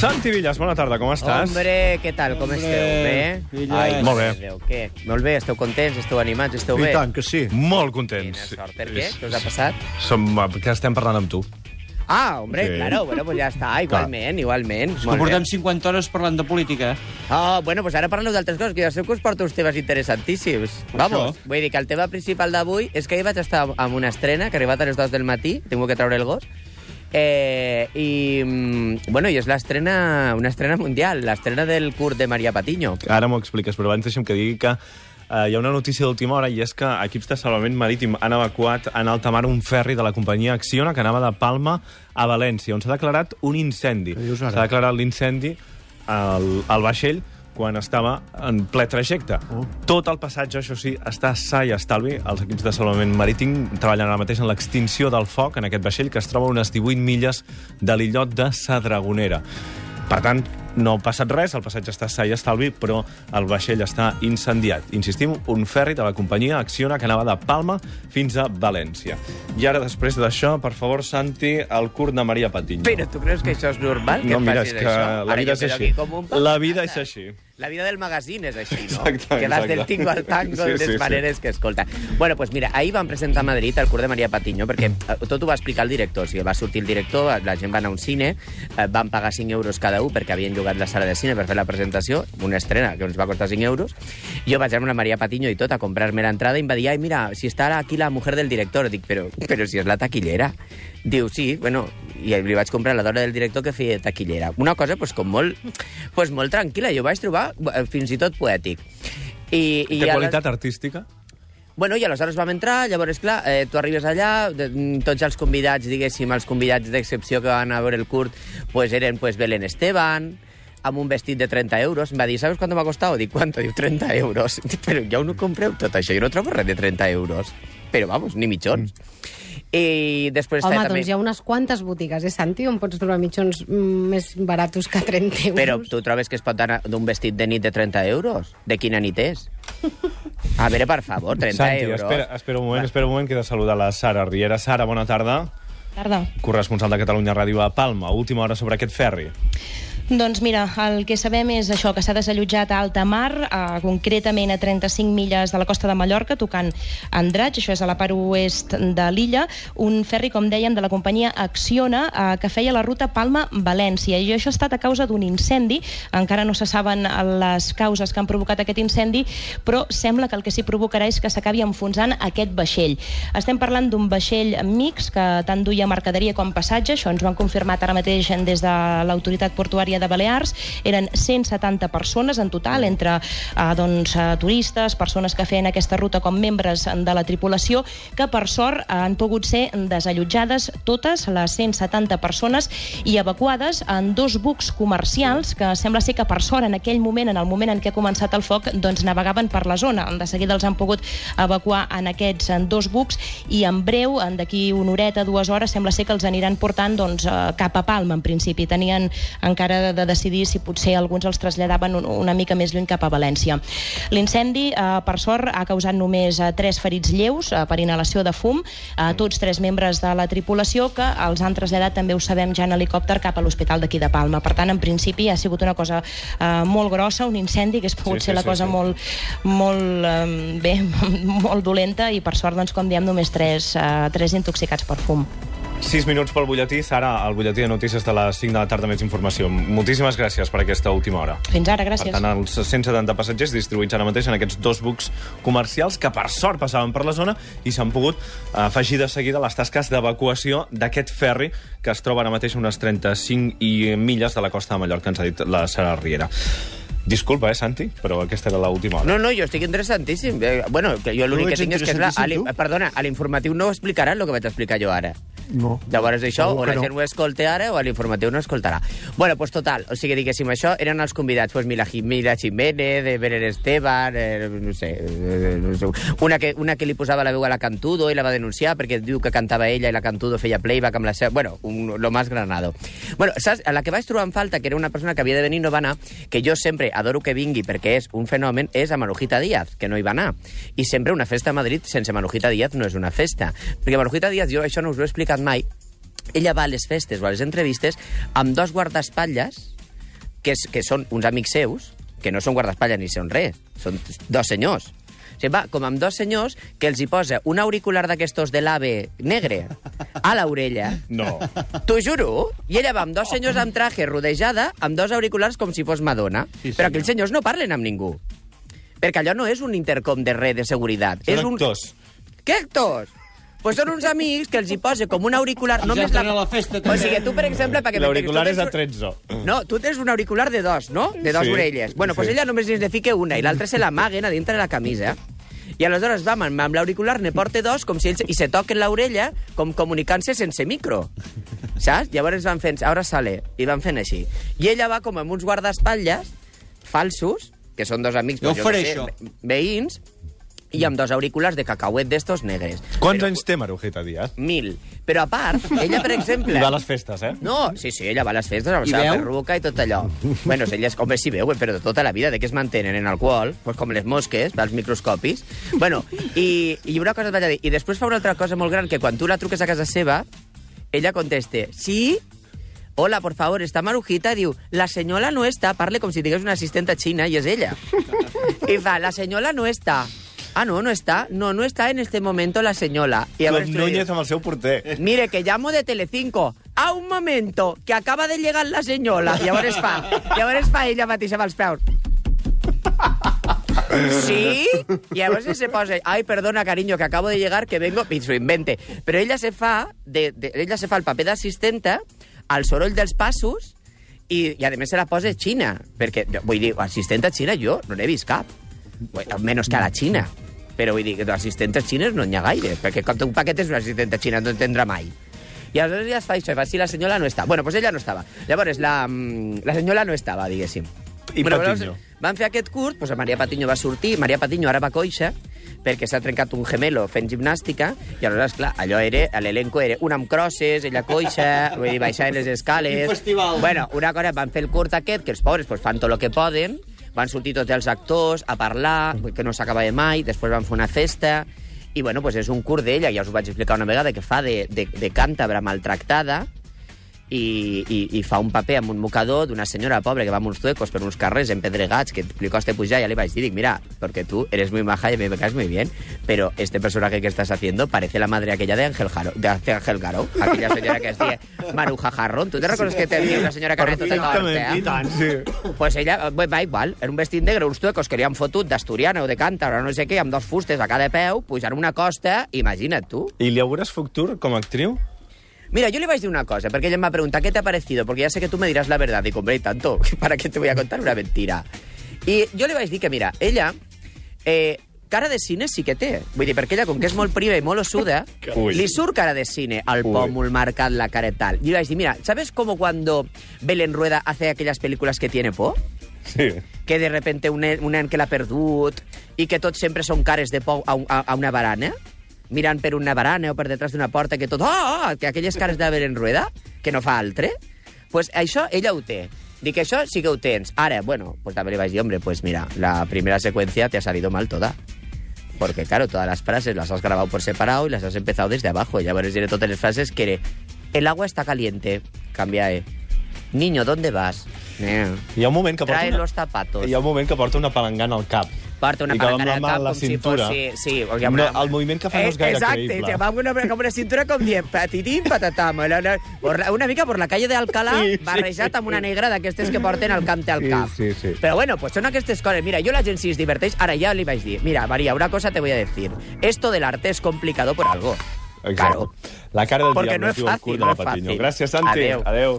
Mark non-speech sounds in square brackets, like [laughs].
Santi Villas, bona tarda, com estàs? Hombre, què tal, com Hombre, esteu? Bé? Villas. Ai, Molt bé. Déu, què? Molt bé, esteu contents, esteu animats, esteu I bé? tant que sí. Molt Quina contents. sort. Per què? Què us ha passat? Som, que estem parlant amb tu. Ah, hombre, Sí. claro, bueno, pues ja està, igualment, igualment. Que Molt bé. portem 50 hores parlant de política. Oh, bueno, pues ara parleu d'altres coses, que ja sé que us porto uns temes interessantíssims. Vamos, Això. vull dir que el tema principal d'avui és que ahir vaig estar amb una estrena que ha arribat a les 2 del matí, tinc que treure el gos, Eh, i, mm, bueno, i és l'estrena, una estrena mundial, l'estrena del curt de Maria Patiño. Ara m'ho expliques, però abans deixa'm que digui que eh, hi ha una notícia d'última hora i és que equips de salvament marítim han evacuat en alta mar un ferri de la companyia Acciona que anava de Palma a València, on s'ha declarat un incendi. S'ha declarat l'incendi al, al vaixell quan estava en ple trajecte. Oh. Tot el passatge, això sí, està sa i estalvi. Els equips de salvament marítim treballen ara mateix en l'extinció del foc en aquest vaixell que es troba a unes 18 milles de l'illot de Sadragonera. Per tant, no ha passat res, el passatge està sa i estalvi, però el vaixell està incendiat. Insistim, un ferri de la companyia Acciona que anava de Palma fins a València. I ara, després d'això, per favor, Santi, el curt de Maria Patiño. Però tu creus que això és normal, que no, mira, és que això? la vida és així. La vida és així. La vida del magazine és així, no? Exacte, que vas del tingo al tango Sí, de les sí, sí. maneres que escolta. Bueno, pues mira, ahir van presentar a Madrid el curt de Maria Patiño, perquè eh, tot ho va explicar el director. O sigui, va sortir el director, la gent va anar a un cine, eh, van pagar 5 euros cada un perquè havien llogat la sala de cine per fer la presentació, una estrena que ens va costar 5 euros. Jo vaig anar amb la Maria Patiño i tot a comprar-me l'entrada i em va dir, ai, mira, si està aquí la mujer del director. Dic, però, però si és la taquillera. Diu, sí, bueno, i li vaig comprar la dona del director que feia taquillera. Una cosa, pues, com molt, pues, molt tranquil·la. Jo vaig trobar fins i tot poètic. I, i Té qualitat artística? Bueno, i aleshores vam entrar, llavors, clar, eh, tu arribes allà, de, mm, tots els convidats, diguéssim, els convidats d'excepció que van a veure el curt, pues eren pues, Belén Esteban, amb un vestit de 30 euros. Em va dir, ¿sabes cuánto m'ha costat? Dic, ¿cuánto? Diu, 30 euros. Dic, [laughs] però ja ho no compreu tot això, jo no trobo res de 30 euros. Però, vamos, ni mitjons. I després... Home, també... doncs hi ha unes quantes botigues, eh, Santi, on pots trobar mitjons més baratos que 30 euros. Però tu trobes que es pot anar d'un vestit de nit de 30 euros? De quina nit és? A veure, per favor, 30 Santi, euros. espera, espera un moment, espera un moment que he de saludar la Sara Riera. Sara, bona tarda. Tarda. Corresponsal de Catalunya Ràdio a Palma. Última hora sobre aquest ferri. Doncs mira, el que sabem és això, que s'ha desallotjat a alta mar, eh, concretament a 35 milles de la costa de Mallorca, tocant Andratx, això és a la part oest de l'illa, un ferri, com dèiem, de la companyia Acciona, eh, que feia la ruta Palma-València. I això ha estat a causa d'un incendi, encara no se saben les causes que han provocat aquest incendi, però sembla que el que s'hi provocarà és que s'acabi enfonsant aquest vaixell. Estem parlant d'un vaixell mix que tant duia mercaderia com passatge, això ens ho han confirmat ara mateix des de l'autoritat portuària de Balears, eren 170 persones en total, entre eh, doncs, eh, turistes, persones que feien aquesta ruta com membres de la tripulació, que per sort han pogut ser desallotjades totes les 170 persones i evacuades en dos bucs comercials que sembla ser que per sort en aquell moment, en el moment en què ha començat el foc, doncs navegaven per la zona. De seguida els han pogut evacuar en aquests dos bucs i en breu, en d'aquí una horeta, dues hores, sembla ser que els aniran portant doncs, eh, cap a Palma, en principi. Tenien encara de, de decidir si potser alguns els traslladaven un- una mica més lluny cap a València. L'incendi, eh, per sort, ha causat només eh, tres ferits lleus eh, per inhalació de fum, eh, tots tres membres de la tripulació que els han traslladat, també ho sabem, ja en helicòpter cap a l'hospital d'aquí de Palma. Per tant, en principi ha sigut una cosa eh, molt grossa, un incendi que és pogut Sí, sí, ser la sí, cosa sí. molt, molt, eh, bé, [laughs] molt dolenta i per sort, doncs, com diem, només tres, eh, tres intoxicats per fum. 6 minuts pel butlletí. Sara, el butlletí de notícies de les 5 de la tarda, més informació. Moltíssimes gràcies per aquesta última hora. Fins ara, Per gràcies. tant, els 170 passatgers distribuïts ara mateix en aquests dos bucs comercials que, per sort, passaven per la zona i s'han pogut afegir de seguida les tasques d'evacuació d'aquest ferri que es troba ara mateix a unes 35 i milles de la costa de Mallorca, ens ha dit la Sara Riera. Disculpa, eh, Santi, però aquesta era l'última hora. No, no, jo estic interessantíssim. Eh, bueno, que jo l'únic Tu que tinc és que... És la, a perdona, a l'informatiu no ho explicaran el que vaig explicar jo ara. No. Llavors això, Segur o la no. gent ho escolta ara o a l'informatiu no escoltarà. Bueno, pues total, o sigui, diguéssim, això eren els convidats, pues Mila, Mila Jiménez, de Belén Esteban, eh, no, sé, eh, no sé, una que, una que li posava la veu a la Cantudo i la va denunciar perquè diu que cantava ella i la Cantudo feia playback amb la seva... Bueno, un, lo más granado. Bueno, saps? A la que vaig trobar en falta, que era una persona que havia de venir no va anar, que jo sempre adoro que vingui perquè és un fenomen, és a Manujita Díaz, que no hi va anar. I sempre una festa a Madrid sense Manujita Díaz no és una festa. Perquè Manujita Díaz, jo això no us ho he explicat mai, ella va a les festes o a les entrevistes amb dos guardaespatlles que, és, que són uns amics seus, que no són guardaespatlles ni són res, són dos senyors. O sigui, va com amb dos senyors que els hi posa un auricular d'aquestos de l'AVE negre a l'orella, No. T'ho juro. I ella va amb dos senyors amb traje rodejada, amb dos auriculars com si fos Madonna. Sí, Però senyor. aquells senyors no parlen amb ningú. Perquè allò no és un intercom de red de seguretat. Són és un... actors. Què actors? Pues són uns amics que els hi posa com un auricular... Ja només estan a la festa, O també. sigui, tu, per exemple... Perquè L'auricular és a tens 13. No, tu tens un auricular de dos, no? De dos Sí, orelles. Bueno, pues sí. ella només li fica una i l'altra se l'amaguen a dintre de la camisa. I aleshores va amb, amb l'auricular, ne porta dos, com si ells, i se toquen l'orella com comunicant-se sense micro. Saps? Llavors van fent, ara sale, i van fent així. I ella va com amb uns guardaespatlles falsos, que són dos amics, Jo pues, faré què sé, això. ve- veïns, i amb dos auriculars de cacauet d'estos negres. Quants Però- anys té Marujita Díaz? Mil. Però a part, ella, per exemple... I va a les festes, eh? No, sí, sí, ella va a les festes amb I la seva perruca i tot allò. bueno, ella és com si veuen, però de tota la vida, de què es mantenen en alcohol, pues com les mosques, pels microscopis. Bueno, i, i una cosa et vaig a dir, i després fa una altra cosa molt gran, que quan tu la truques a casa seva, ella conteste, sí, hola, por favor, està Marujita, diu, la senyora no està, parle com si digués una assistenta xina, i és ella. I fa, la senyora no està. Ah, no, no està. No, no está en este momento la señora. I llavors tu Núñez amb el seu porter. Mire, que llamo de Telecinco. A un momento, que acaba de llegar la senyora. Llavors fa, llavors fa ella mateixa amb els peus. Sí? I llavors se posa, ay, perdona, cariño, que acabo de llegar, que vengo... I s'ho invente. Però ella se fa, de, de, ella se fa el paper d'assistenta, al soroll dels passos, i, i a més se la posa xina. Perquè, vull dir, assistenta xina jo no n'he vist cap. Bueno, Menos que a la Xina. Però vull dir que d'assistentes xines no n'hi ha gaire, perquè com un paquet és una assistenta xina, no en tindrà mai. I aleshores ja es fa això, i fa, si la senyora no està. Bueno, doncs ella no estava. Llavors, la, mm, la senyora no estava, diguéssim. I Bueno, Patiño? llavors, Van fer aquest curs, doncs Maria Patiño va sortir, Maria Patiño ara va coixa, perquè s'ha trencat un gemelo fent gimnàstica, i aleshores, clar, allò era, l'elenco era una amb crosses, ella coixa, [laughs] vull dir, baixant les escales... Un festival. Bueno, una cosa, van fer el curt aquest, que els pobres pues, fan tot el que poden, van sortir tots els actors a parlar, que no s'acabava mai, després van fer una festa, i bueno, pues és un curt d'ella, ja us ho vaig explicar una vegada, que fa de, de, de càntabra maltractada, i, i, i fa un paper amb un mocador d'una senyora pobra que va amb uns zuecos per uns carrers empedregats que li costa pujar, ja li vaig dir, dic, mira, porque tú eres muy maja y me caes muy bien, pero este personaje que estás haciendo parece la madre aquella de Ángel Jaro, de Ángel Garo, aquella senyora que es deia Maruja Jarrón. ¿Tú te recuerdas que tenia una senyora que tota torta? I tant, sí. Pues ella eh, va igual, era un vestit negre, uns tuecos que li han fotut d'Asturiana o de Càntabra, o no sé què, amb dos fustes a cada peu, pujant una costa, imagina't tu. I li augures futur com a actriu? Mira, yo le vais a decir una cosa, porque ella me va a preguntar, ¿qué te ha parecido? Porque ya sé que tú me dirás la verdad. Y y tanto, [laughs] ¿para qué te voy a contar una mentira? I jo li vaig dir que, mira, ella... Eh, cara de cine sí que té. Vull dir, perquè ella, com que és molt priva i molt ossuda, [laughs] Ui. li surt cara de cine, al pómul marcat, la cara y tal. I li vaig dir, mira, ¿sabes cómo cuando Belén Rueda hace aquellas películas que tiene por? Sí. que de repente un nen, un nen que l'ha perdut i que tots sempre són cares de por a, un- a, a una barana, mirant per una barana o per detrás d'una porta, que tot... Oh, oh, que aquelles cares de en rueda, que no fa altre, pues això ella ho té. Dic que això sí que ho tens. Ara, bueno, pues també li vaig dir, hombre, pues mira, la primera secuencia te ha salido mal toda. Porque, claro, todas las frases las has grabado por separado y las has empezado desde abajo. Ya verás, diré todas las frases que el agua está caliente, cambia, eh. Niño, ¿dónde vas? Eh. Hi ha un moment que porta Trae una... los zapatos. Hi ha un moment que porta una palangana al cap. Porta una I que palangana al cap la com si cintura. fos... Sí, sí, o sigui, No, una- el moviment que fa no és gaire Exacte, creïble. va amb una, com una cintura com dient patitín, patatam. la- la- por la- Una mica por la calle de Alcalá, Sí, sí. barrejat amb una negra d'aquestes que porten el cante al Sí, cap. sí, sí. Però bueno, pues són aquestes coses. Mira, jo la gent si es diverteix, ara ja li vaig dir, mira, María, una cosa te voy a decir. Esto del arte es complicado por algo. Exacte. Claro. La cara del Porque diable no es es diu el fàcil, curt de no la és Patiño. fàcil. Gràcies, Santi. Adéu. Adéu.